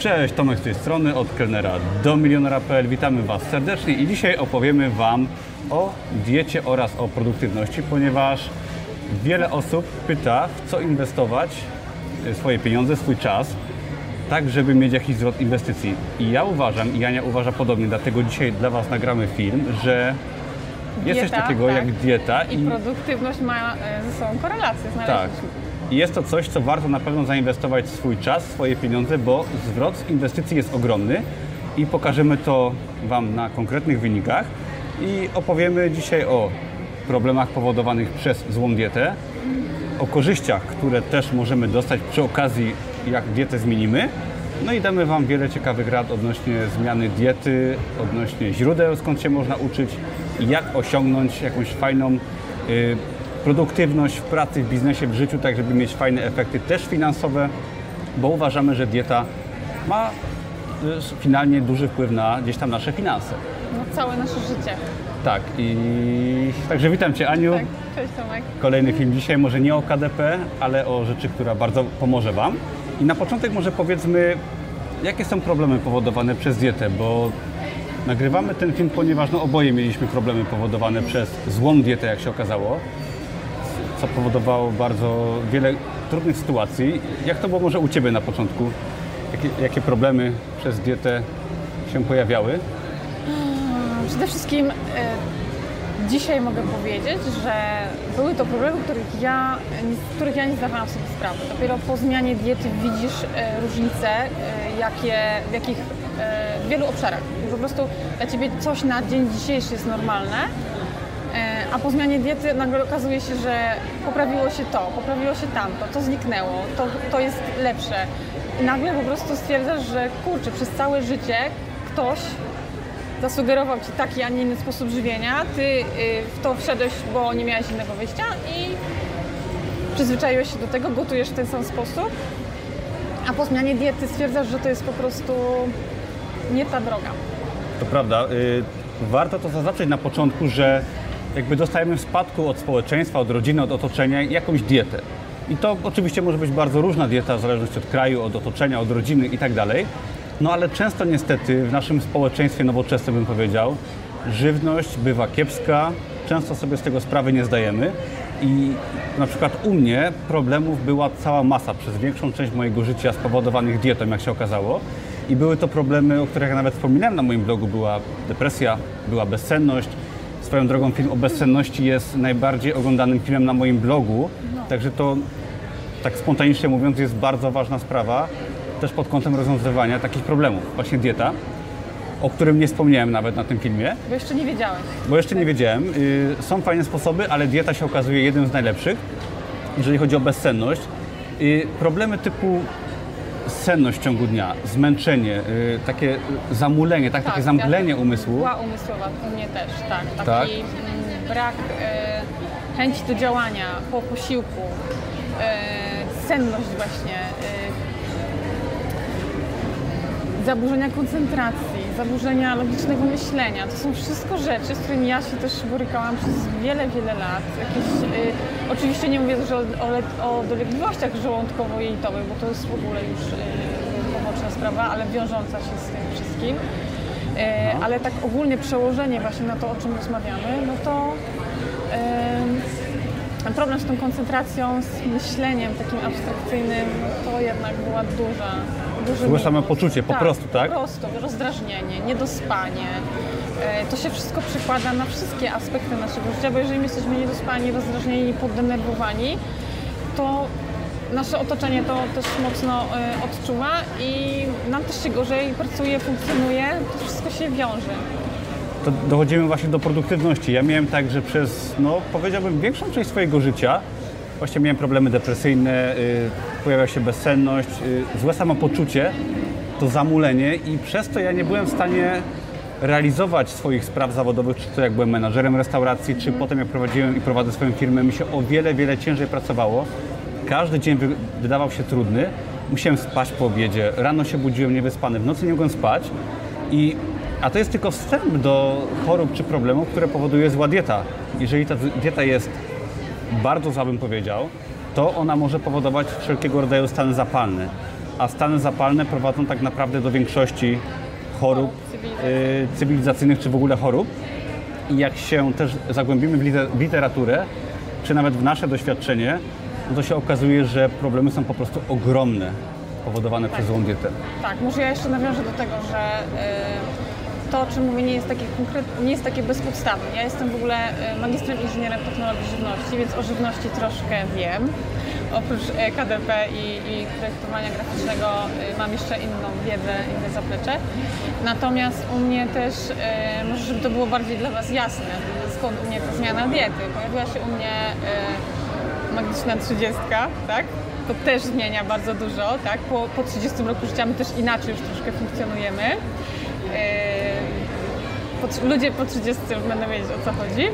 Cześć, Tomek z tej strony, od kelnera do milionera.pl. Witamy Was serdecznie i dzisiaj opowiemy Wam o diecie oraz o produktywności, ponieważ wiele osób pyta, w co inwestować e, swoje pieniądze, swój czas, tak żeby mieć jakiś zwrot inwestycji. I ja uważam, i Jania uważa podobnie, dlatego dzisiaj dla Was nagramy film, że jest coś Dieta, takiego tak. jak dieta I produktywność ma e, ze sobą korelację, tak. I jest to coś, co warto na pewno zainwestować swój czas, swoje pieniądze, bo zwrot z inwestycji jest ogromny i pokażemy to Wam na konkretnych wynikach i opowiemy dzisiaj o problemach powodowanych przez złą dietę, o korzyściach, które też możemy dostać przy okazji, jak dietę zmienimy. No i damy Wam wiele ciekawych rad odnośnie zmiany diety, odnośnie źródeł, skąd się można uczyć i jak osiągnąć jakąś fajną y, produktywność w pracy, w biznesie, w życiu, tak żeby mieć fajne efekty też finansowe, bo uważamy, że dieta ma y, finalnie duży wpływ na gdzieś tam nasze finanse. No, całe nasze życie. Tak i także witam Cię Aniu. Tak. Cześć Tomek. Kolejny film dzisiaj, może nie o KDP, ale o rzeczy, która bardzo pomoże Wam. I na początek może powiedzmy, jakie są problemy powodowane przez dietę, bo nagrywamy ten film, ponieważ no, oboje mieliśmy problemy powodowane przez złą dietę, jak się okazało, co powodowało bardzo wiele trudnych sytuacji. Jak to było może u Ciebie na początku? Jakie, jakie problemy przez dietę się pojawiały? Przede wszystkim e, dzisiaj mogę powiedzieć, że były to problemy, których ja, których ja nie zdawałam sobie sprawy. Dopiero po zmianie diety widzisz e, różnice, e, jakie, w jakich w wielu obszarach. Po prostu dla Ciebie coś na dzień dzisiejszy jest normalne, A po zmianie diety nagle okazuje się, że poprawiło się to, poprawiło się tamto, to zniknęło, to, to jest lepsze. I nagle po prostu stwierdzasz, że kurczę, przez całe życie ktoś zasugerował Ci taki, a nie inny sposób żywienia, Ty y, w to wszedłeś, bo nie miałeś innego wyjścia i przyzwyczaiłeś się do tego, gotujesz w ten sam sposób, a po zmianie diety stwierdzasz, że to jest po prostu nie ta droga. To prawda. y, Warto to zaznaczyć na początku, że jakby dostajemy w spadku od społeczeństwa, od rodziny, od otoczenia jakąś dietę. I to oczywiście może być bardzo różna dieta, w zależności od kraju, od otoczenia, od rodziny i tak. No ale często niestety w naszym społeczeństwie nowoczesnym bym powiedział, żywność bywa kiepska, często sobie z tego sprawy nie zdajemy. I na przykład u mnie problemów była cała masa przez większą część mojego życia spowodowanych dietą, jak się okazało. I były to problemy, o których ja nawet wspominałem na moim blogu. Była depresja, była bezsenność. Swoją drogą film o bezsenności jest najbardziej oglądanym filmem na moim blogu. Także to, tak spontanicznie mówiąc, jest bardzo ważna sprawa. Też pod kątem rozwiązywania takich problemów. Właśnie dieta, o którym nie wspomniałem nawet na tym filmie. Bo jeszcze nie wiedziałeś. Bo jeszcze nie wiedziałem. Y, Są fajne sposoby, ale dieta się okazuje jednym z najlepszych, jeżeli chodzi o bezsenność. Y, Problemy typu senność w ciągu dnia, zmęczenie, y, takie zamulenie, tak, takie zamglenie ja- umysłu. Była umysłowa, u mnie też, tak. Taki Tak. mm, brak e, chęci do działania po posiłku, e, senność właśnie, e, zaburzenia koncentracji, zaburzenia logicznego myślenia. To są wszystko rzeczy, z którymi ja się też borykałam przez wiele, wiele lat. Jakieś, e, oczywiście nie mówię już o, o, o dolegliwościach żołądkowo-jelitowych, bo to jest w ogóle już e, poboczna sprawa, ale wiążąca się z tym wszystkim. E, ale tak ogólnie przełożenie właśnie na to, o czym rozmawiamy, no to em, problem z tą koncentracją, z myśleniem takim abstrakcyjnym, to jednak była duża, duży Złe samopoczucie, po prostu, tak? Po prostu, rozdrażnienie, niedospanie. E, To się wszystko przekłada na wszystkie aspekty naszego życia, bo jeżeli my jesteśmy niedospani, rozdrażnieni, poddenerwowani, to nasze otoczenie to też mocno e, odczuwa i nam też się gorzej pracuje, funkcjonuje, to wszystko się wiąże. To dochodzimy właśnie do produktywności. Ja miałem tak, że przez, no powiedziałbym, większą część swojego życia właśnie miałem problemy depresyjne, pojawiała się bezsenność, y, złe samopoczucie, to zamulenie i przez to ja nie byłem w stanie realizować swoich spraw zawodowych, czy to jak byłem menadżerem restauracji, czy potem jak prowadziłem i prowadzę swoją firmę, mi się o wiele, wiele ciężej pracowało. Każdy dzień wy- wydawał się trudny. Musiałem spać po obiedzie, rano się budziłem niewyspany, w nocy nie mogłem spać. I, a to jest tylko wstęp do chorób czy problemów, które powoduje zła dieta. Jeżeli ta dieta jest bardzo zła, bym powiedział, to ona może powodować wszelkiego rodzaju stany zapalne. a stany zapalne prowadzą tak naprawdę do większości chorób y, cywilizacyjnych czy w ogóle chorób. I jak się też zagłębimy w liter- w literaturę, czy nawet w nasze doświadczenie, no to się okazuje, że problemy są po prostu ogromne, powodowane przez złą dietę. Tak, może ja jeszcze nawiążę do tego, że y, to, o czym mówię, nie jest takie konkretne, nie jest takie bezpodstawne. Ja jestem w ogóle y, magistrem inżynierem technologii żywności, więc o żywności troszkę wiem. Oprócz y, KDP i, i projektowania graficznego y, mam jeszcze inną wiedzę, inne zaplecze. Natomiast u mnie też, może żeby to było bardziej dla Was jasne, skąd u mnie ta zmiana diety. Pojawiła się u mnie magiczna 30, tak? To też zmienia bardzo dużo, tak? Po, po 30 roku życia my też inaczej już troszkę funkcjonujemy. Yy, ludzie po 30 już będą wiedzieć o co chodzi.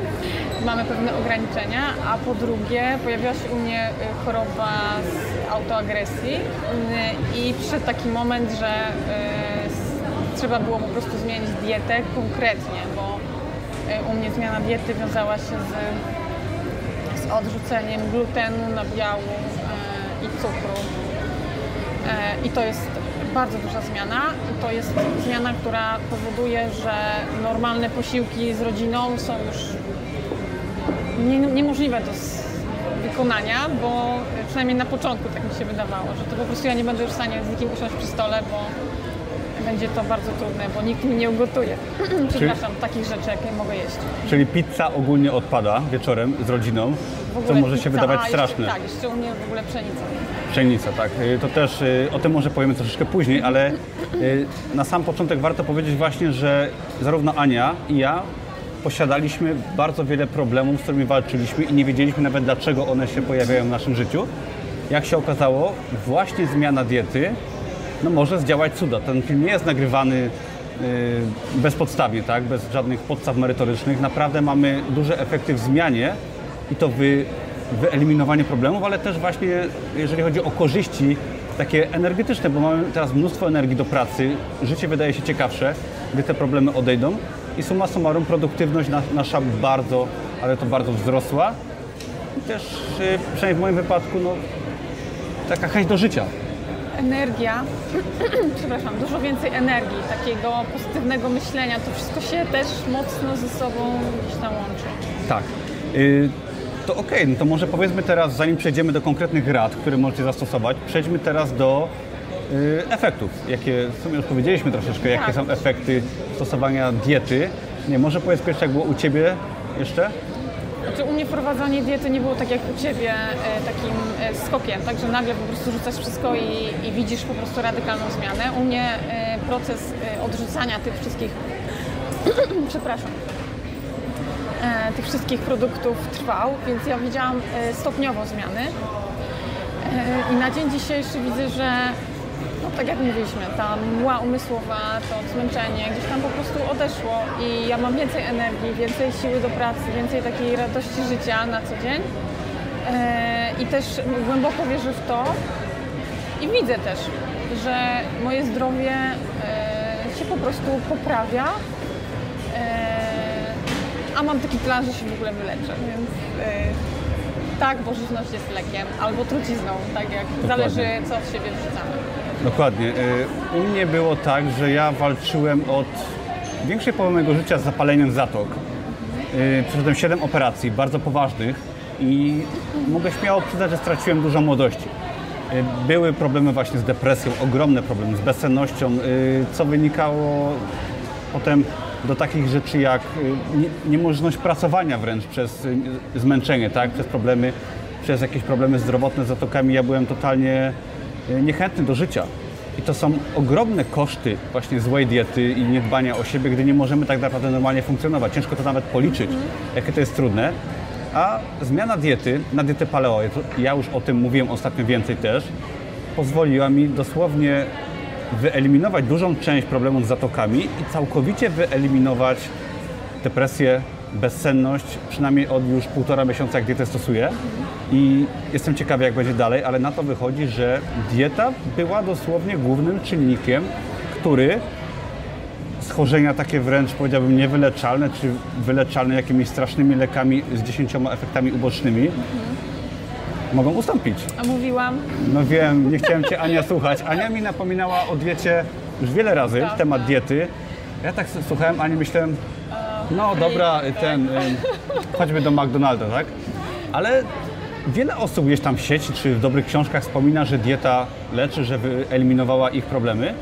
Mamy pewne ograniczenia, a po drugie pojawiła się u mnie y, choroba z autoagresji y, i przyszedł taki moment, że y, trzeba było po prostu zmienić dietę konkretnie, bo u mnie zmiana diety wiązała się z z odrzuceniem glutenu, nabiału i cukru. I to jest bardzo duża zmiana. I to jest zmiana, która powoduje, że normalne posiłki z rodziną są już nie, niemożliwe do wykonania, bo przynajmniej na początku tak mi się wydawało, że to po prostu ja nie będę już w stanie z nikim usiąść przy stole, bo będzie to bardzo trudne, bo nikt mi nie ugotuje. Przepraszam, takich rzeczy, jakie mogę jeść. Czyli pizza ogólnie odpada wieczorem z rodziną, W co ogóle może się wydawać a, straszne. Jeszcze, tak, jeszcze u mnie w ogóle pszenica. Pszenica, tak. Y, To też y, o tym może powiemy troszeczkę później, ale y, na sam początek warto powiedzieć właśnie, że zarówno Ania i ja posiadaliśmy bardzo wiele problemów, z którymi walczyliśmy i nie wiedzieliśmy nawet dlaczego one się pojawiają w naszym życiu. Jak się okazało, właśnie zmiana diety no, może zdziałać cuda. Ten film nie jest nagrywany bezpodstawnie, tak? bez żadnych podstaw merytorycznych. Naprawdę mamy duże efekty w zmianie i to wy, wyeliminowanie problemów, ale też właśnie jeżeli chodzi o korzyści takie energetyczne, bo mamy teraz mnóstwo energii do pracy, życie wydaje się ciekawsze, gdy te problemy odejdą i summa summarum produktywność na, nasza bardzo, ale to bardzo wzrosła i też y, przynajmniej w moim wypadku no, taka chęć do życia. Energia, przepraszam, dużo więcej energii, takiego pozytywnego myślenia, to wszystko się też mocno ze sobą gdzieś tam łączy. Tak. To okej, no to może powiedzmy teraz, zanim przejdziemy do konkretnych rad, które możecie zastosować, przejdźmy teraz do y, efektów, jakie w sumie już powiedzieliśmy troszeczkę, jakie są efekty stosowania diety. Nie, może powiedz pierwsze, jak było u Ciebie jeszcze? Znaczy u mnie wprowadzanie diety nie było tak jak u Ciebie e, takim e, skokiem, tak, że nagle po prostu rzucasz wszystko i, i widzisz po prostu radykalną zmianę. U mnie e, proces odrzucania tych wszystkich, przepraszam, tych wszystkich produktów trwał, więc ja widziałam e, stopniowo zmiany. E, I na dzień dzisiejszy widzę, że no, tak jak mówiliśmy, ta mgła umysłowa, to zmęczenie gdzieś tam po prostu odeszło i ja mam więcej energii, więcej siły do pracy, więcej takiej radości życia na co dzień. E, I też głęboko wierzę w to i widzę też, że moje zdrowie e, się po prostu poprawia. A mam taki plan, że się w ogóle wyleczę, więc e, tak, bo żywność jest lekiem albo trucizną, tak jak zależy co od siebie wrzucamy. Dokładnie. Y, U mnie było tak, że ja walczyłem od większej połowy mojego życia z zapaleniem zatok. Y, Przeszedłem 7 operacji, bardzo poważnych i mogę śmiało przyznać, że straciłem dużo młodości. Y, Były problemy właśnie z depresją, ogromne problemy z bezsennością, y, co wynikało potem do takich rzeczy jak y, nie- niemożność pracowania wręcz przez y, zmęczenie, tak? przez problemy, przez jakieś problemy zdrowotne z zatokami. Ja byłem totalnie y, niechętny do życia. I to są ogromne koszty właśnie złej diety i niedbania o siebie, gdy nie możemy tak naprawdę normalnie funkcjonować. Ciężko to nawet policzyć, jakie to jest trudne. A zmiana diety na dietę paleo, ja już o tym mówiłem ostatnio więcej też, pozwoliła mi dosłownie wyeliminować dużą część problemów z zatokami i całkowicie wyeliminować depresję, bezsenność, przynajmniej od już półtora miesiąca, jak dietę stosuję. I jestem ciekawy, jak będzie dalej, ale na to wychodzi, że dieta była dosłownie głównym czynnikiem, który schorzenia takie wręcz powiedziałbym niewyleczalne, czy wyleczalne jakimiś strasznymi lekami z dziesięcioma efektami ubocznymi, mogą ustąpić. A mówiłam, No wiem, nie chciałem Cię Ania słuchać. Ania mi napominała o diecie już wiele razy, Prawda. temat diety. Ja tak słuchałem Ani, myślałem, no dobra, ten, y, chodźmy do McDonalda, tak? Ale wiele osób gdzieś tam w sieci czy w dobrych książkach wspomina, że dieta leczy, że wyeliminowała ich problemy.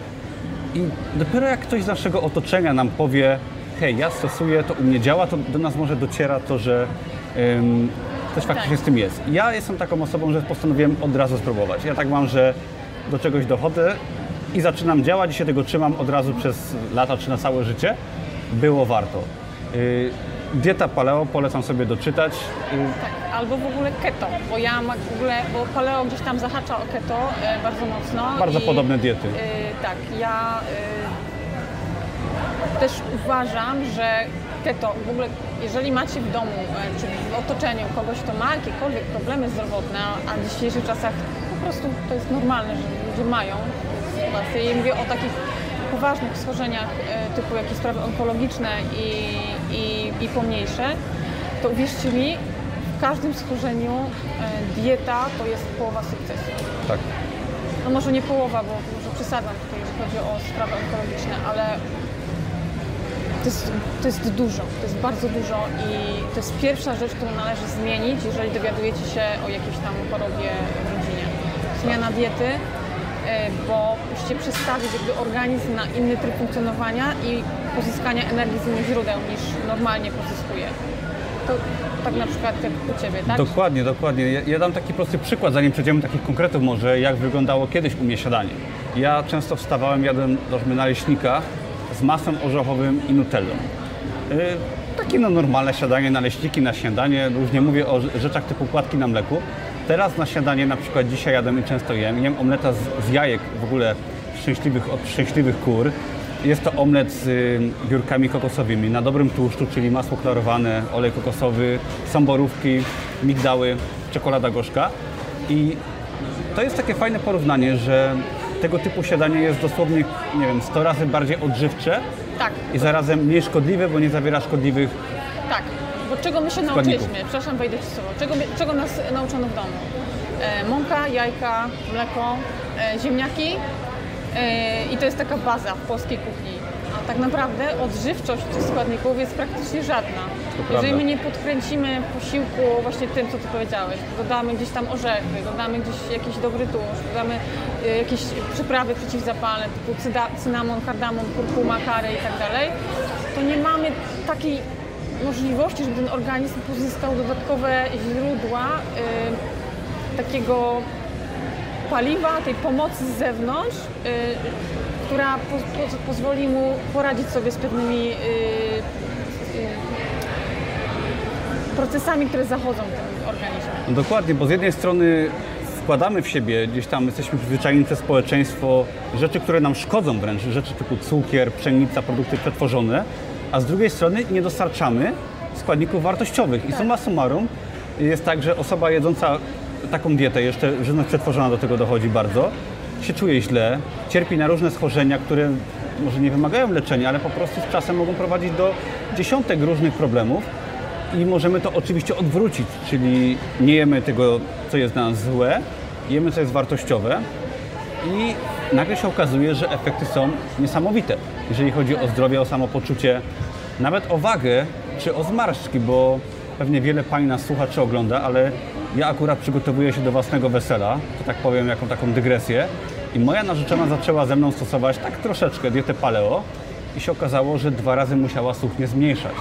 I dopiero jak ktoś z naszego otoczenia nam powie, hej, ja stosuję, to u mnie działa, to do nas może dociera to, że ym, coś faktycznie z tym jest. Ja jestem taką osobą, że postanowiłem od razu spróbować. Ja tak mam, że do czegoś dochodzę i zaczynam działać i się tego trzymam od razu przez lata czy na całe życie. Było warto. Yy, dieta paleo, polecam sobie doczytać. Yy, tak, albo w ogóle keto, bo ja ma- w ogóle, bo paleo gdzieś tam zahacza o keto e, bardzo mocno. Bardzo i, podobne diety. e, tak, ja e, też uważam, że keto, w ogóle jeżeli macie w domu, e, czy w otoczeniu kogoś, kto ma jakiekolwiek problemy zdrowotne, a w dzisiejszych czasach po prostu to jest normalne, że ludzie mają sytuację. Ja mówię o takich poważnych schorzeniach e, typu jakieś sprawy onkologiczne i, i, i pomniejsze, to uwierzcie mi, w każdym schorzeniu e, dieta to jest połowa sukcesu. tak. No może nie połowa, bo może przesadzam tutaj, jeżeli chodzi o sprawy onkologiczne, ale to jest, to jest dużo, to jest bardzo dużo i to jest pierwsza rzecz, którą należy zmienić, jeżeli dowiadujecie się o jakiejś tam chorobie w rodzinie. Zmiana diety, e, bo musicie przestawić jakby organizm na inny tryb funkcjonowania i pozyskania energii z innych źródeł niż normalnie pozyskuje. To tak na przykład jak u Ciebie, tak? Dokładnie, dokładnie. Ja, ja dam taki prosty przykład, zanim przejdziemy do takich konkretów może, jak wyglądało kiedyś u mnie siadanie. Ja często wstawałem, jadłem dożmy naleśnika z masłem orzechowym i nutellą. Yy, takie no normalne siadanie, naleśniki na śniadanie, już nie mówię o rze- rzeczach typu płatki na mleku. Teraz na śniadanie, na przykład dzisiaj jadłem i często jem, jem omleta z, z jajek w ogóle szczęśliwych, od szczęśliwych kur. Jest to omlet z y, biurkami kokosowymi na dobrym tłuszczu, czyli masło klarowane, olej kokosowy, są borówki, migdały, czekolada gorzka. I to jest takie fajne porównanie, że tego typu siadanie jest dosłownie, nie wiem, 100 razy bardziej odżywcze Tak, i zarazem mniej szkodliwe, bo nie zawiera szkodliwych Tak, bo czego my się Składników. nauczyliśmy? Przepraszam, wejdę ci słowo. Czego, czego nas nauczono w domu? E, mąka, jajka, mleko, e, ziemniaki e, i to jest taka baza w polskiej kuchni. Tak naprawdę odżywczość tych składników jest praktycznie żadna. Jeżeli my nie podkręcimy posiłku właśnie tym, co ty powiedziałeś, dodamy gdzieś tam orzechy, dodamy gdzieś jakiś dobry tłuszcz, dodamy e, jakieś przyprawy przeciwzapalne typu cynamon, kardamon, kurkuma, kary i tak dalej, to nie mamy takiej możliwości, żeby ten organizm pozyskał dodatkowe źródła y, takiego paliwa, tej pomocy z zewnątrz, y, która po, po, pozwoli mu poradzić sobie z pewnymi y, y, procesami, które zachodzą w tym organizmie. No dokładnie, bo z jednej strony wkładamy w siebie, gdzieś tam jesteśmy przyzwyczajeni przez społeczeństwo, rzeczy, które nam szkodzą wręcz, rzeczy typu cukier, pszenica, produkty przetworzone, a z drugiej strony nie dostarczamy składników wartościowych. I summa summarum jest tak, że osoba jedząca taką dietę, jeszcze żywność przetworzona do tego dochodzi bardzo, się czuje źle, cierpi na różne schorzenia, które może nie wymagają leczenia, ale po prostu z czasem mogą prowadzić do dziesiątek różnych problemów, i możemy to oczywiście odwrócić, czyli nie jemy tego, co jest dla nas złe, jemy, co jest wartościowe i nagle się okazuje, że efekty są niesamowite, jeżeli chodzi o zdrowie, o samopoczucie, nawet o wagę czy o zmarszczki, bo pewnie wiele pań nas słucha czy ogląda, ale ja akurat przygotowuję się do własnego wesela, to tak powiem, jaką taką dygresję i moja narzeczona zaczęła ze mną stosować tak troszeczkę dietę paleo i się okazało, że dwa razy musiała suknię zmniejszać.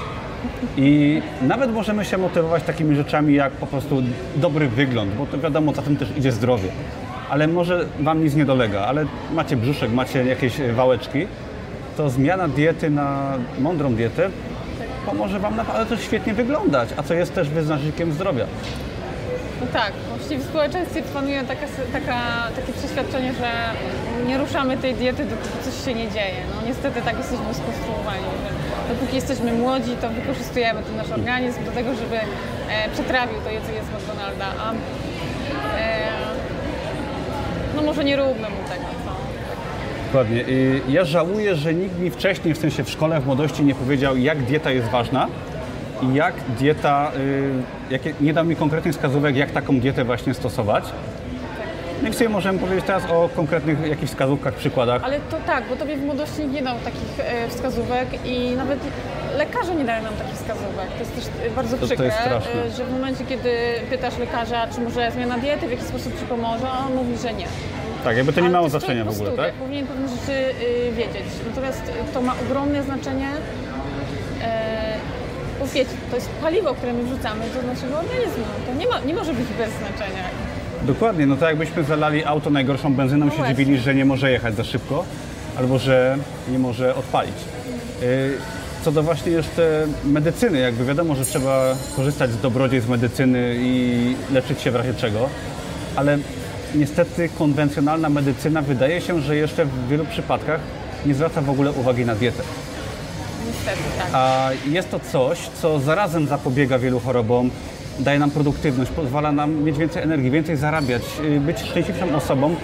I nawet możemy się motywować takimi rzeczami jak po prostu dobry wygląd, bo to wiadomo, za tym też idzie zdrowie. Ale może Wam nic nie dolega, ale macie brzuszek, macie jakieś e, wałeczki, to zmiana diety na mądrą dietę pomoże Wam naprawdę też świetnie wyglądać, a co jest też wyznacznikiem zdrowia. No tak, właściwie w społeczeństwie panuje taka, taka, takie przeświadczenie, że nie ruszamy tej diety, dopóki coś się nie dzieje. No niestety tak jesteśmy skonstruowani, że dopóki jesteśmy młodzi, to wykorzystujemy ten nasz organizm do tego, żeby e, przetrawił to jedzenie z McDonalda, a e, no może nie róbmy mu tego? Dokładnie. Ja żałuję, że nikt mi wcześniej, w sensie w szkole, w młodości nie powiedział, jak dieta jest ważna i jak dieta, y, jakie, nie dał mi konkretnych wskazówek, jak taką dietę właśnie stosować. No i w sumie możemy powiedzieć teraz o konkretnych jakichś wskazówkach, przykładach. Ale to tak, bo tobie w młodości nie dał takich e, wskazówek i nawet lekarze nie dają nam takich wskazówek. To jest też e, bardzo To- to przykre, straszne. e, że w momencie, kiedy pytasz lekarza, czy może zmiana diety w jakiś sposób ci pomoże, a on mówi, że nie. Tak, jakby to nie miało znaczenia w ogóle, tak? Powinien pewne rzeczy y, wiedzieć. Natomiast to ma ogromne znaczenie. Wiecie, to jest paliwo, które my wrzucamy do naszego organizmu. To nie, ma, nie może być bez znaczenia. Dokładnie, no to jakbyśmy zalali auto najgorszą benzyną, No się właśnie. dziwili, że nie może jechać za szybko, albo że nie może odpalić. Yy, Co do właśnie jeszcze medycyny, jakby wiadomo, że trzeba korzystać z dobrodziejstw medycyny i leczyć się w razie czego, ale niestety konwencjonalna medycyna wydaje się, że jeszcze w wielu przypadkach nie zwraca w ogóle uwagi na dietę. Tak. A jest to coś, co zarazem zapobiega wielu chorobom, daje nam produktywność, pozwala nam mieć więcej energii, więcej zarabiać, y, być szczęśliwszą osobą,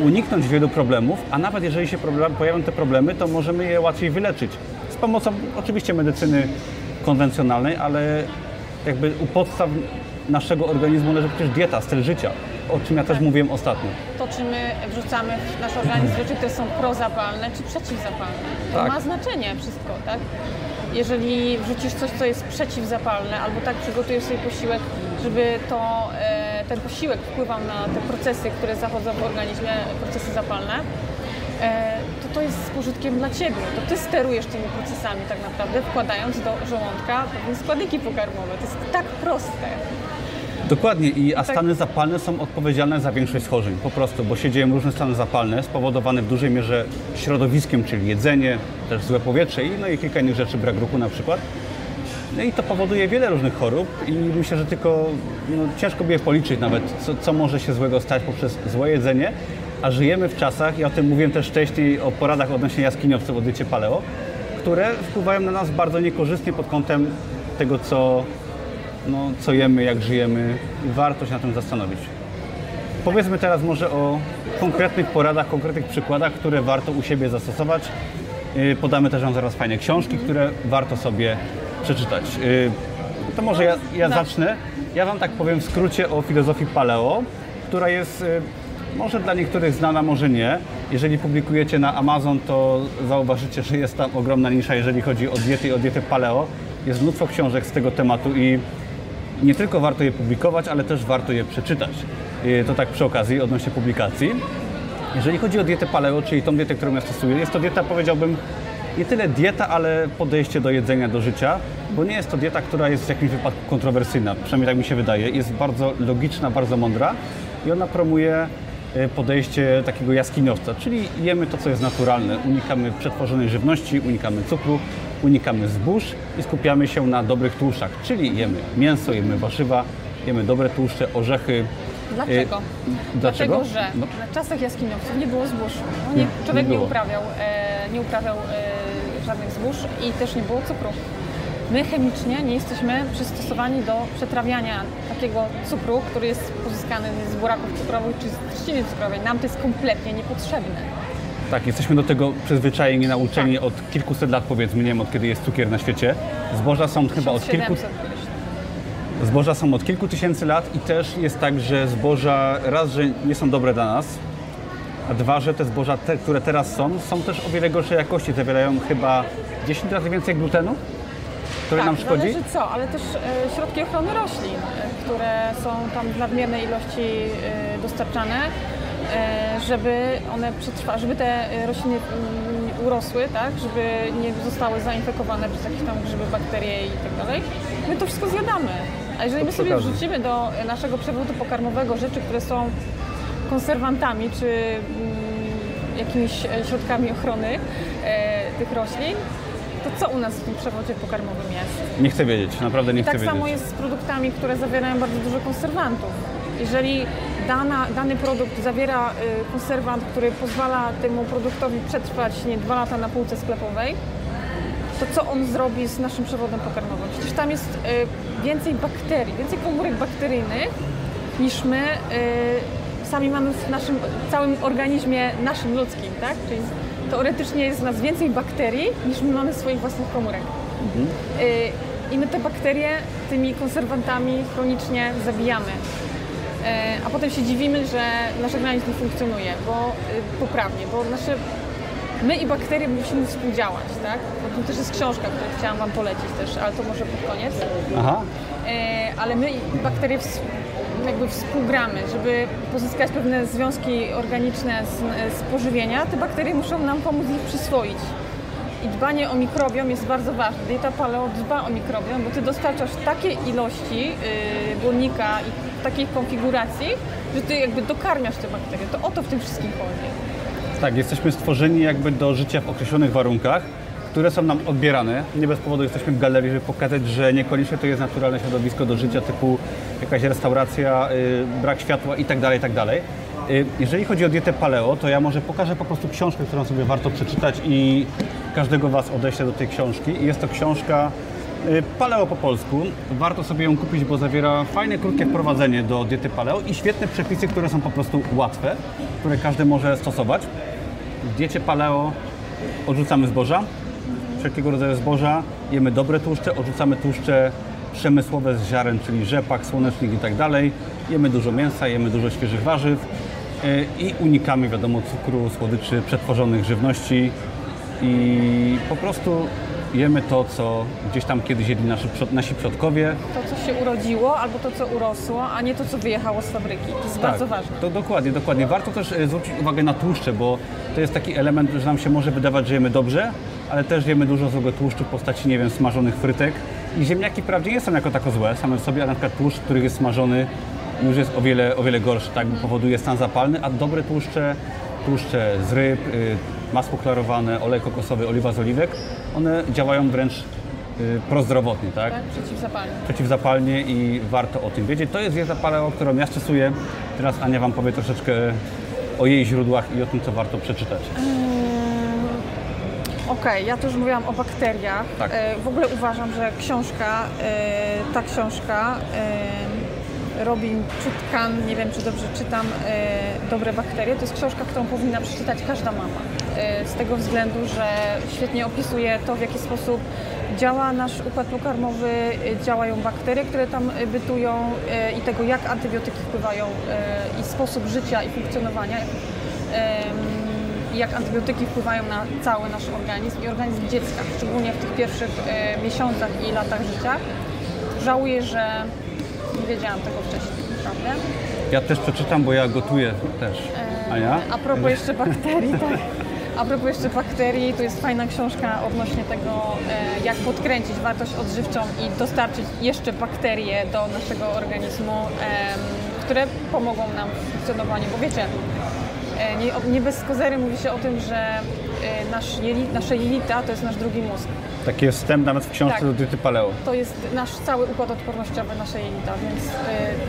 uniknąć wielu problemów, a nawet jeżeli się problem, pojawią te problemy, to możemy je łatwiej wyleczyć. Z pomocą oczywiście medycyny konwencjonalnej, ale jakby u podstaw naszego organizmu leży przecież dieta, styl życia, o czym ja też mówiłem ostatnio. To, czy my wrzucamy w nasz organizm rzeczy, które są prozapalne, czy przeciwzapalne. To Tak. ma znaczenie wszystko, tak? Jeżeli wrzucisz coś, co jest przeciwzapalne, albo tak przygotujesz sobie posiłek, żeby to, e, ten posiłek wpływał na te procesy, które zachodzą w organizmie, procesy zapalne, e, to to jest z pożytkiem dla Ciebie. To Ty sterujesz tymi procesami tak naprawdę, wkładając do żołądka pewne składniki pokarmowe. To jest tak proste. Dokładnie i a Tak. stany zapalne są odpowiedzialne za większość schorzeń, po prostu, bo się dzieją różne stany zapalne spowodowane w dużej mierze środowiskiem, czyli jedzenie, też złe powietrze i, no i kilka innych rzeczy, brak ruchu na przykład. No i to powoduje wiele różnych chorób i myślę, że tylko no, ciężko by je policzyć nawet, co, co może się złego stać poprzez złe jedzenie, a żyjemy w czasach, ja o tym mówiłem też wcześniej, o poradach odnośnie jaskiniowców o diecie paleo, które wpływają na nas bardzo niekorzystnie pod kątem tego, co, no, co jemy, jak żyjemy i warto się na tym zastanowić. Powiedzmy teraz może o konkretnych poradach, konkretnych przykładach, które warto u siebie zastosować. Yy, Podamy też Wam zaraz fajne książki, które warto sobie przeczytać. Yy, To może ja, ja No. zacznę. Ja Wam tak powiem w skrócie o filozofii paleo, która jest yy, może dla niektórych znana, może nie. Jeżeli publikujecie na Amazon, to zauważycie, że jest tam ogromna nisza, jeżeli chodzi o diety i o dietę paleo. Jest mnóstwo książek z tego tematu i nie tylko warto je publikować, ale też warto je przeczytać. Yy, To tak przy okazji odnośnie publikacji. Jeżeli chodzi o dietę paleo, czyli tą dietę, którą ja stosuję, jest to dieta, powiedziałbym, nie tyle dieta, ale podejście do jedzenia, do życia, bo nie jest to dieta, która jest w jakimś wypadku kontrowersyjna, przynajmniej tak mi się wydaje. Jest bardzo logiczna, bardzo mądra i ona promuje e, podejście takiego jaskiniowca, czyli jemy to, co jest naturalne. Unikamy przetworzonej żywności, unikamy cukru, unikamy zbóż i skupiamy się na dobrych tłuszczach, czyli jemy mięso, jemy warzywa, jemy dobre tłuszcze, orzechy. Dlaczego? E, Dlaczego? Dlatego, że No. na czasach jaskiniowców nie było zbóż. No nie, Nie, człowiek nie nie, uprawiał, e, nie uprawiał e, żadnych zbóż i też nie było cukru. My chemicznie nie jesteśmy przystosowani do przetrawiania takiego cukru, który jest pozyskany z buraków cukrowych czy z trzciny cukrowej. Nam to jest kompletnie niepotrzebne. Tak, jesteśmy do tego przyzwyczajeni, nauczeni Tak. od kilkuset lat, powiedzmy, nie wiem od kiedy jest cukier na świecie. Zboża są chyba od kilku, 700 kiedyś. zboża są od kilku tysięcy lat i też jest tak, że zboża raz, że nie są dobre dla nas, a dwa, że te zboża, te, które teraz są, są też o wiele gorszej jakości. Zawierają chyba 10 razy więcej glutenu, który tak, nam szkodzi. zależy co, ale też e, środki ochrony roślin, które są tam w nadmiernej ilości e, dostarczane, e, żeby one przetrwa, żeby te e, rośliny mm, urosły, tak, żeby nie zostały zainfekowane przez jakieś tam grzyby, bakterie i tak dalej. My to wszystko zjadamy. A jeżeli my sobie wrzucimy do naszego przewodu pokarmowego rzeczy, które są konserwantami czy mm, jakimiś e, środkami ochrony e, tych roślin, to co u nas w tym przewodzie pokarmowym jest? Nie chcę wiedzieć, naprawdę nie I chcę tak wiedzieć. samo jest z produktami, które zawierają bardzo dużo konserwantów. Jeżeli dana, dany produkt zawiera y, konserwant, który pozwala temu produktowi przetrwać nie dwa lata na półce sklepowej, to co on zrobi z naszym przewodem pokarmowym? Przecież tam jest y, więcej bakterii, więcej komórek bakteryjnych niż my y, sami mamy w naszym całym organizmie naszym ludzkim, tak? Czyli teoretycznie jest w nas więcej bakterii niż my mamy swoich własnych komórek. Y, i my te bakterie tymi konserwantami chronicznie zabijamy. E, a potem się dziwimy, że nasz organizm nie funkcjonuje, bo y, poprawnie, bo nasze my i bakterie musimy współdziałać, tak? Bo tu też jest książka, którą chciałam Wam polecić też, ale to może pod koniec. Aha. Ale my i bakterie jakby współgramy, żeby pozyskać pewne związki organiczne z, z pożywienia, te bakterie muszą nam pomóc ich przyswoić. I dbanie o mikrobiom jest bardzo ważne. Dieta paleo dba o mikrobiom, bo ty dostarczasz takie ilości yy, błonnika i takiej konfiguracji, że ty jakby dokarmiasz te bakterie. To o to w tym wszystkim chodzi. Tak, jesteśmy stworzeni jakby do życia w określonych warunkach, które są nam odbierane. Nie bez powodu jesteśmy w galerii, żeby pokazać, że niekoniecznie to jest naturalne środowisko do życia, typu jakaś restauracja, y, brak światła itd., itd. Y, Jeżeli chodzi o dietę paleo, to ja może pokażę po prostu książkę, którą sobie warto przeczytać i każdego Was odeślę do tej książki. Jest to książka y, paleo po polsku. Warto sobie ją kupić, bo zawiera fajne, krótkie wprowadzenie do diety paleo i świetne przepisy, które są po prostu łatwe, które każdy może stosować. W diecie paleo odrzucamy zboża, wszelkiego rodzaju zboża, jemy dobre tłuszcze, odrzucamy tłuszcze przemysłowe z ziaren, czyli rzepak, słonecznik i tak dalej. Jemy dużo mięsa, jemy dużo świeżych warzyw yy, i unikamy, wiadomo, cukru, słodyczy, przetworzonych żywności i po prostu jemy to, co gdzieś tam kiedyś jedli nasi, nasi przodkowie. To, co się urodziło, albo to, co urosło, a nie to, co wyjechało z fabryki. To jest bardzo ważne. To dokładnie, dokładnie. Warto też e, zwrócić uwagę na tłuszcze, bo to jest taki element, że nam się może wydawać, że jemy dobrze, ale też jemy dużo złego tłuszczu w postaci, nie wiem, smażonych frytek. I ziemniaki wprawdzie nie są jako tako złe same w sobie, ale na przykład tłuszcz, który jest smażony, już jest o wiele, o wiele gorszy, tak, powoduje stan zapalny, a dobre tłuszcze, tłuszcze z ryb, y, masło klarowane, olej kokosowy, oliwa z oliwek, one działają wręcz y, prozdrowotnie, tak? Tak? Przeciwzapalne. przeciwzapalnie i warto o tym wiedzieć. To jest dieta paleo, którą ja stosuję. Teraz Ania Wam powie troszeczkę o jej źródłach i o tym, co warto przeczytać. Okej, ja tu już mówiłam o bakteriach. Tak. E, w ogóle uważam, że książka, e, ta książka e, Robin Czutkan, nie wiem czy dobrze czytam, Dobre bakterie, to jest książka, którą powinna przeczytać każda mama. Z tego względu, że świetnie opisuje to, w jaki sposób działa nasz układ pokarmowy, działają bakterie, które tam bytują i tego, jak antybiotyki wpływają i sposób życia i funkcjonowania. I jak antybiotyki wpływają na cały nasz organizm i organizm dziecka, szczególnie w tych pierwszych e, miesiącach i latach życia. Żałuję, że nie wiedziałam tego wcześniej, prawda? Ja też przeczytam, bo ja gotuję też. Ania? A propos jeszcze bakterii, tak. A propos jeszcze bakterii, to jest fajna książka odnośnie tego, e, jak podkręcić wartość odżywczą i dostarczyć jeszcze bakterie do naszego organizmu, które pomogą nam w funkcjonowaniu. Bo wiecie, e, nie, nie bez kozery mówi się o tym, że e, nasz jeli, nasze jelita to jest nasz drugi mózg. Taki jest wstęp nawet w książce Tak. do diety paleo. To jest nasz cały układ odpornościowy, nasze jelita, więc y,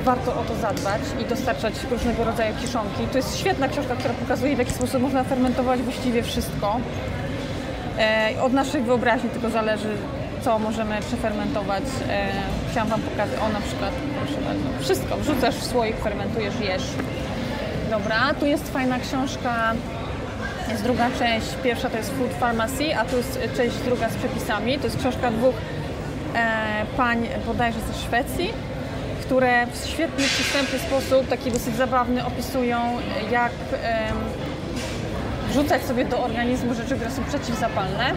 warto o to zadbać i dostarczać różnego rodzaju kiszonki. To jest świetna książka, która pokazuje, w jaki sposób można fermentować właściwie wszystko. E, od naszej wyobraźni tylko zależy, co możemy przefermentować. E, chciałam Wam pokazać, o na przykład, proszę bardzo, wszystko. Wrzucasz w słoik, fermentujesz, jesz. Dobra, tu jest fajna książka jest druga część, pierwsza to jest Food Pharmacy, a tu jest część druga z przepisami. To jest książka dwóch e, pań bodajże ze Szwecji, które w świetny, przystępny sposób, taki dosyć zabawny, opisują jak em, wrzucać sobie do organizmu rzeczy, które są przeciwzapalne.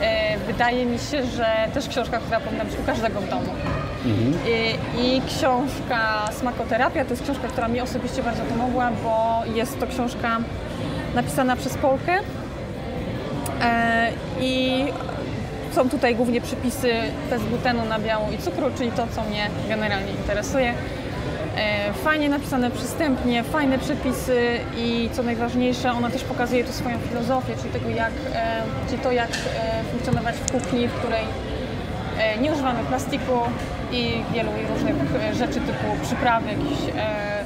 E, wydaje mi się, że też książka, która powinna być u każdego w domu. I, I książka Smakoterapia to jest książka, która mi osobiście bardzo pomogła, bo jest to książka napisana przez Polkę e, i są tutaj głównie przepisy bez glutenu, nabiału i cukru, czyli to, co mnie generalnie interesuje. E, Fajnie napisane przystępnie, fajne przepisy i co najważniejsze, ona też pokazuje tu swoją filozofię, czyli tego jak, e, czyli to jak e, funkcjonować w kuchni, w której Nie używamy plastiku i wielu różnych e, rzeczy typu przyprawy, jakieś, e,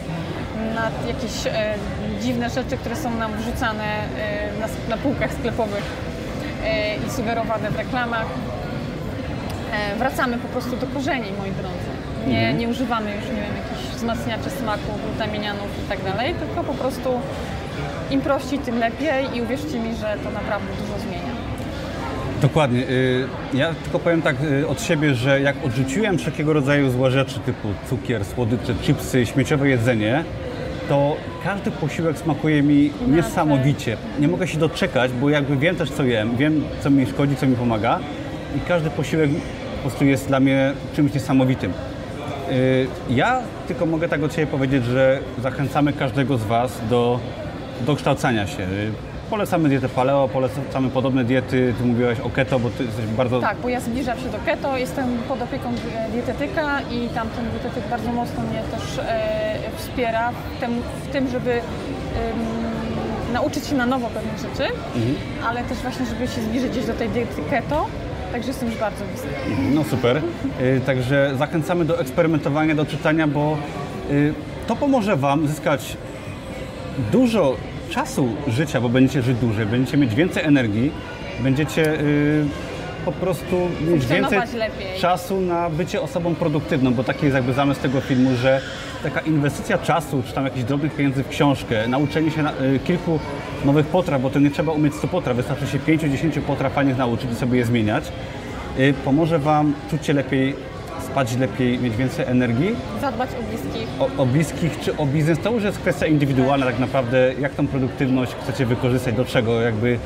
jakieś e, dziwne rzeczy, które są nam wrzucane e, na, na półkach sklepowych e, i sugerowane w reklamach. E, wracamy po prostu do korzeni, moi drodzy. Nie, nie używamy już, nie wiem, jakichś wzmacniaczy smaku, glutaminianów i tak dalej, tylko po prostu im prościej, tym lepiej i uwierzcie mi, że to naprawdę dużo zmienia. Dokładnie. Y, Ja tylko powiem tak y, od siebie, że jak odrzuciłem wszelkiego rodzaju złe rzeczy typu cukier, słodycze, chipsy, śmieciowe jedzenie, to każdy posiłek smakuje mi niesamowicie. Nie mogę się doczekać, bo jakby wiem też co jem, wiem co mi szkodzi, co mi pomaga i każdy posiłek po prostu jest dla mnie czymś niesamowitym. Y, Ja tylko mogę tak od siebie powiedzieć, że zachęcamy każdego z Was do dokształcania się. Polecamy dietę paleo, polecamy podobne diety. Ty mówiłaś o keto, bo ty jesteś bardzo... Tak, bo ja zbliżam się do keto, jestem pod opieką e, dietetyka i tamten dietetyk bardzo mocno mnie też e, wspiera w tym, w tym żeby em, nauczyć się na nowo pewnych rzeczy, ale też właśnie, żeby się zbliżyć gdzieś do tej diety keto, także jestem już bardzo blisko. No super. Y, Także zachęcamy do eksperymentowania, do czytania, bo y, to pomoże Wam zyskać dużo czasu życia, bo będziecie żyć dłużej, będziecie mieć więcej energii, będziecie y, po prostu mieć więcej lepiej. czasu na bycie osobą produktywną, bo taki jest jakby zamysł tego filmu, że taka inwestycja czasu, czy tam jakichś drobnych pieniędzy w książkę, nauczenie się na, y, kilku nowych potraw, bo to nie trzeba umieć 100 potraw, wystarczy się 5-10 potraw fajnych nauczyć i sobie je zmieniać, y, pomoże Wam czuć się lepiej, spać lepiej, mieć więcej energii? Zadbać o bliskich. o, o bliskich czy o biznes, to już jest kwestia indywidualna tak naprawdę, jak tą produktywność chcecie wykorzystać, do czego? Jakby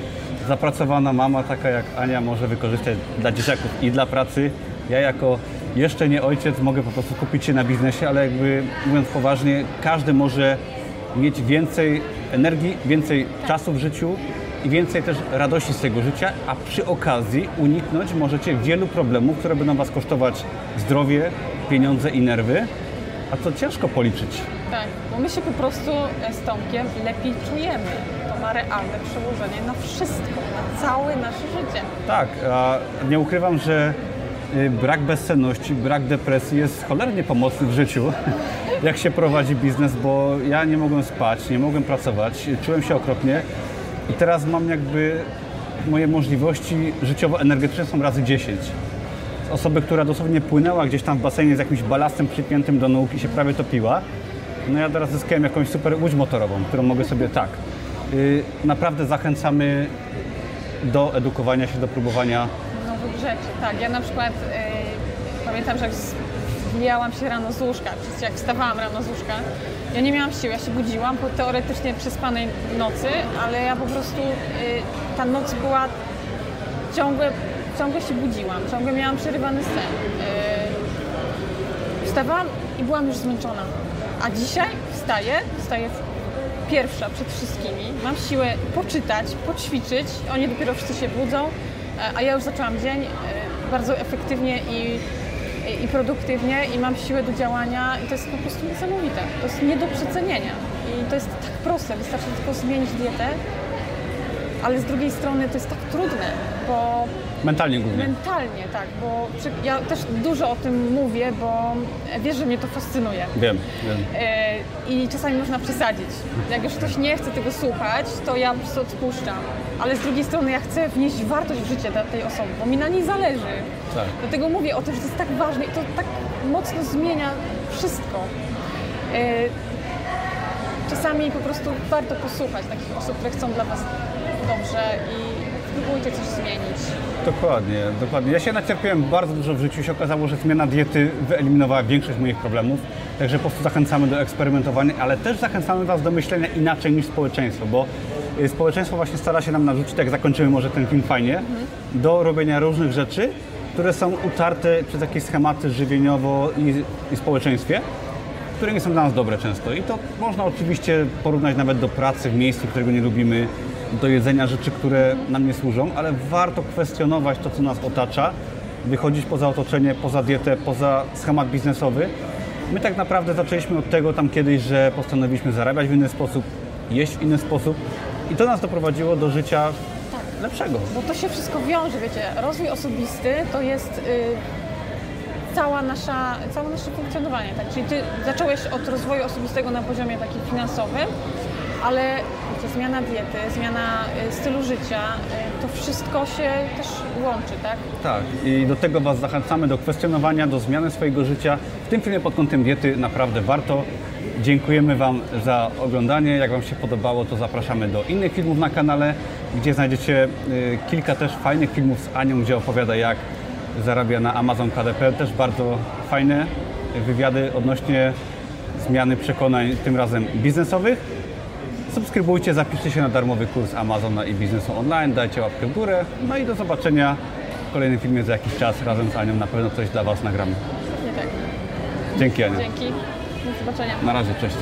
zapracowana mama taka jak Ania może wykorzystać dla dzieciaków i dla pracy. Ja jako jeszcze nie ojciec mogę po prostu kupić się na biznesie, ale jakby mówiąc poważnie, każdy może mieć więcej energii, więcej czasu w życiu i więcej też radości z tego życia, a przy okazji uniknąć możecie wielu problemów, które będą Was kosztować zdrowie, pieniądze i nerwy, a to ciężko policzyć. Tak, bo my się po prostu e, z Tomkiem lepiej czujemy. To ma realne przełożenie na wszystko, na całe nasze życie. Tak, a nie ukrywam, że y, brak bezsenności, brak depresji jest cholernie pomocny w życiu, jak się prowadzi biznes, bo ja nie mogłem spać, nie mogłem pracować, czułem się okropnie i teraz mam jakby moje możliwości życiowo-energetyczne są razy 10. Z osoby, która dosłownie płynęła gdzieś tam w basenie z jakimś balastem przypiętym do nóg i się prawie topiła, no ja teraz zyskałem jakąś super łódź motorową, którą mogę sobie tak. y, Naprawdę zachęcamy do edukowania się, do próbowania Nowych rzeczy, tak. Ja na przykład e, pamiętam, że jak zbijałam się rano z łóżka, czy jak wstawałam rano z łóżka, ja nie miałam sił, ja się budziłam po teoretycznie przespanej nocy, ale ja po prostu, e, ta noc była ciągle, ciągle się budziłam, ciągle miałam przerywany sen. E, wstawałam i byłam już zmęczona. A dzisiaj wstaję, wstaję pierwsza przed wszystkimi, mam siłę poczytać, poćwiczyć, oni dopiero wszyscy się budzą, a ja już zaczęłam dzień e, bardzo efektywnie i, i produktywnie i mam siłę do działania i to jest po prostu niesamowite. To jest nie do przecenienia i to jest tak proste, wystarczy tylko zmienić dietę, ale z drugiej strony to jest tak trudne, bo mentalnie głównie. mentalnie, tak, bo ja też dużo o tym mówię, bo wiesz, że mnie to fascynuje. Wiem, wiem. E, I czasami można przesadzić. Jak już ktoś nie chce tego słuchać, to ja po prostu odpuszczam. Ale z drugiej strony ja chcę wnieść wartość w życie dla tej osoby, bo mi na niej zależy. Tak. Dlatego mówię o tym, że to jest tak ważne i to tak mocno zmienia wszystko. E, Czasami po prostu warto posłuchać takich osób, które chcą dla Was dobrze i spróbujcie coś zmienić. Dokładnie, dokładnie. Ja się nacierpiałem bardzo dużo w życiu. się okazało, że zmiana diety wyeliminowała większość moich problemów. Także po prostu zachęcamy do eksperymentowania, ale też zachęcamy Was do myślenia inaczej niż społeczeństwo, bo y, społeczeństwo właśnie stara się nam narzucić, jak zakończymy może ten film fajnie, do robienia różnych rzeczy, które są utarte przez jakieś schematy żywieniowo i, i społeczeństwie które nie są dla nas dobre często. I to można oczywiście porównać nawet do pracy w miejscu, którego nie lubimy, do jedzenia rzeczy, które nam nie służą, ale warto kwestionować to, co nas otacza, wychodzić poza otoczenie, poza dietę, poza schemat biznesowy. My tak naprawdę zaczęliśmy od tego tam kiedyś, że postanowiliśmy zarabiać w inny sposób, jeść w inny sposób i to nas doprowadziło do życia lepszego. Bo to się wszystko wiąże, wiecie, rozwój osobisty to jest y, cała nasza, całe nasze funkcjonowanie, tak? Czyli ty zacząłeś od rozwoju osobistego na poziomie takim finansowym, ale wiecie, zmiana diety, zmiana y, stylu życia, y, to wszystko się też łączy, tak? Tak, i do tego Was zachęcamy, do kwestionowania, do zmiany swojego życia. W tym filmie pod kątem diety naprawdę warto. Dziękujemy Wam za oglądanie. Jak Wam się podobało, to zapraszamy do innych filmów na kanale, gdzie znajdziecie y, kilka też fajnych filmów z Anią, gdzie opowiada jak zarabia na Amazon KDP. Też bardzo fajne wywiady odnośnie zmiany przekonań, tym razem biznesowych. Subskrybujcie, zapiszcie się na darmowy kurs Amazona i biznesu online, dajcie łapkę w górę. No i do zobaczenia w kolejnym filmie za jakiś czas razem z Anią. Na pewno coś dla Was nagramy. Nie tak. Dzięki Ania. Dzięki. Do zobaczenia. Na razie, cześć.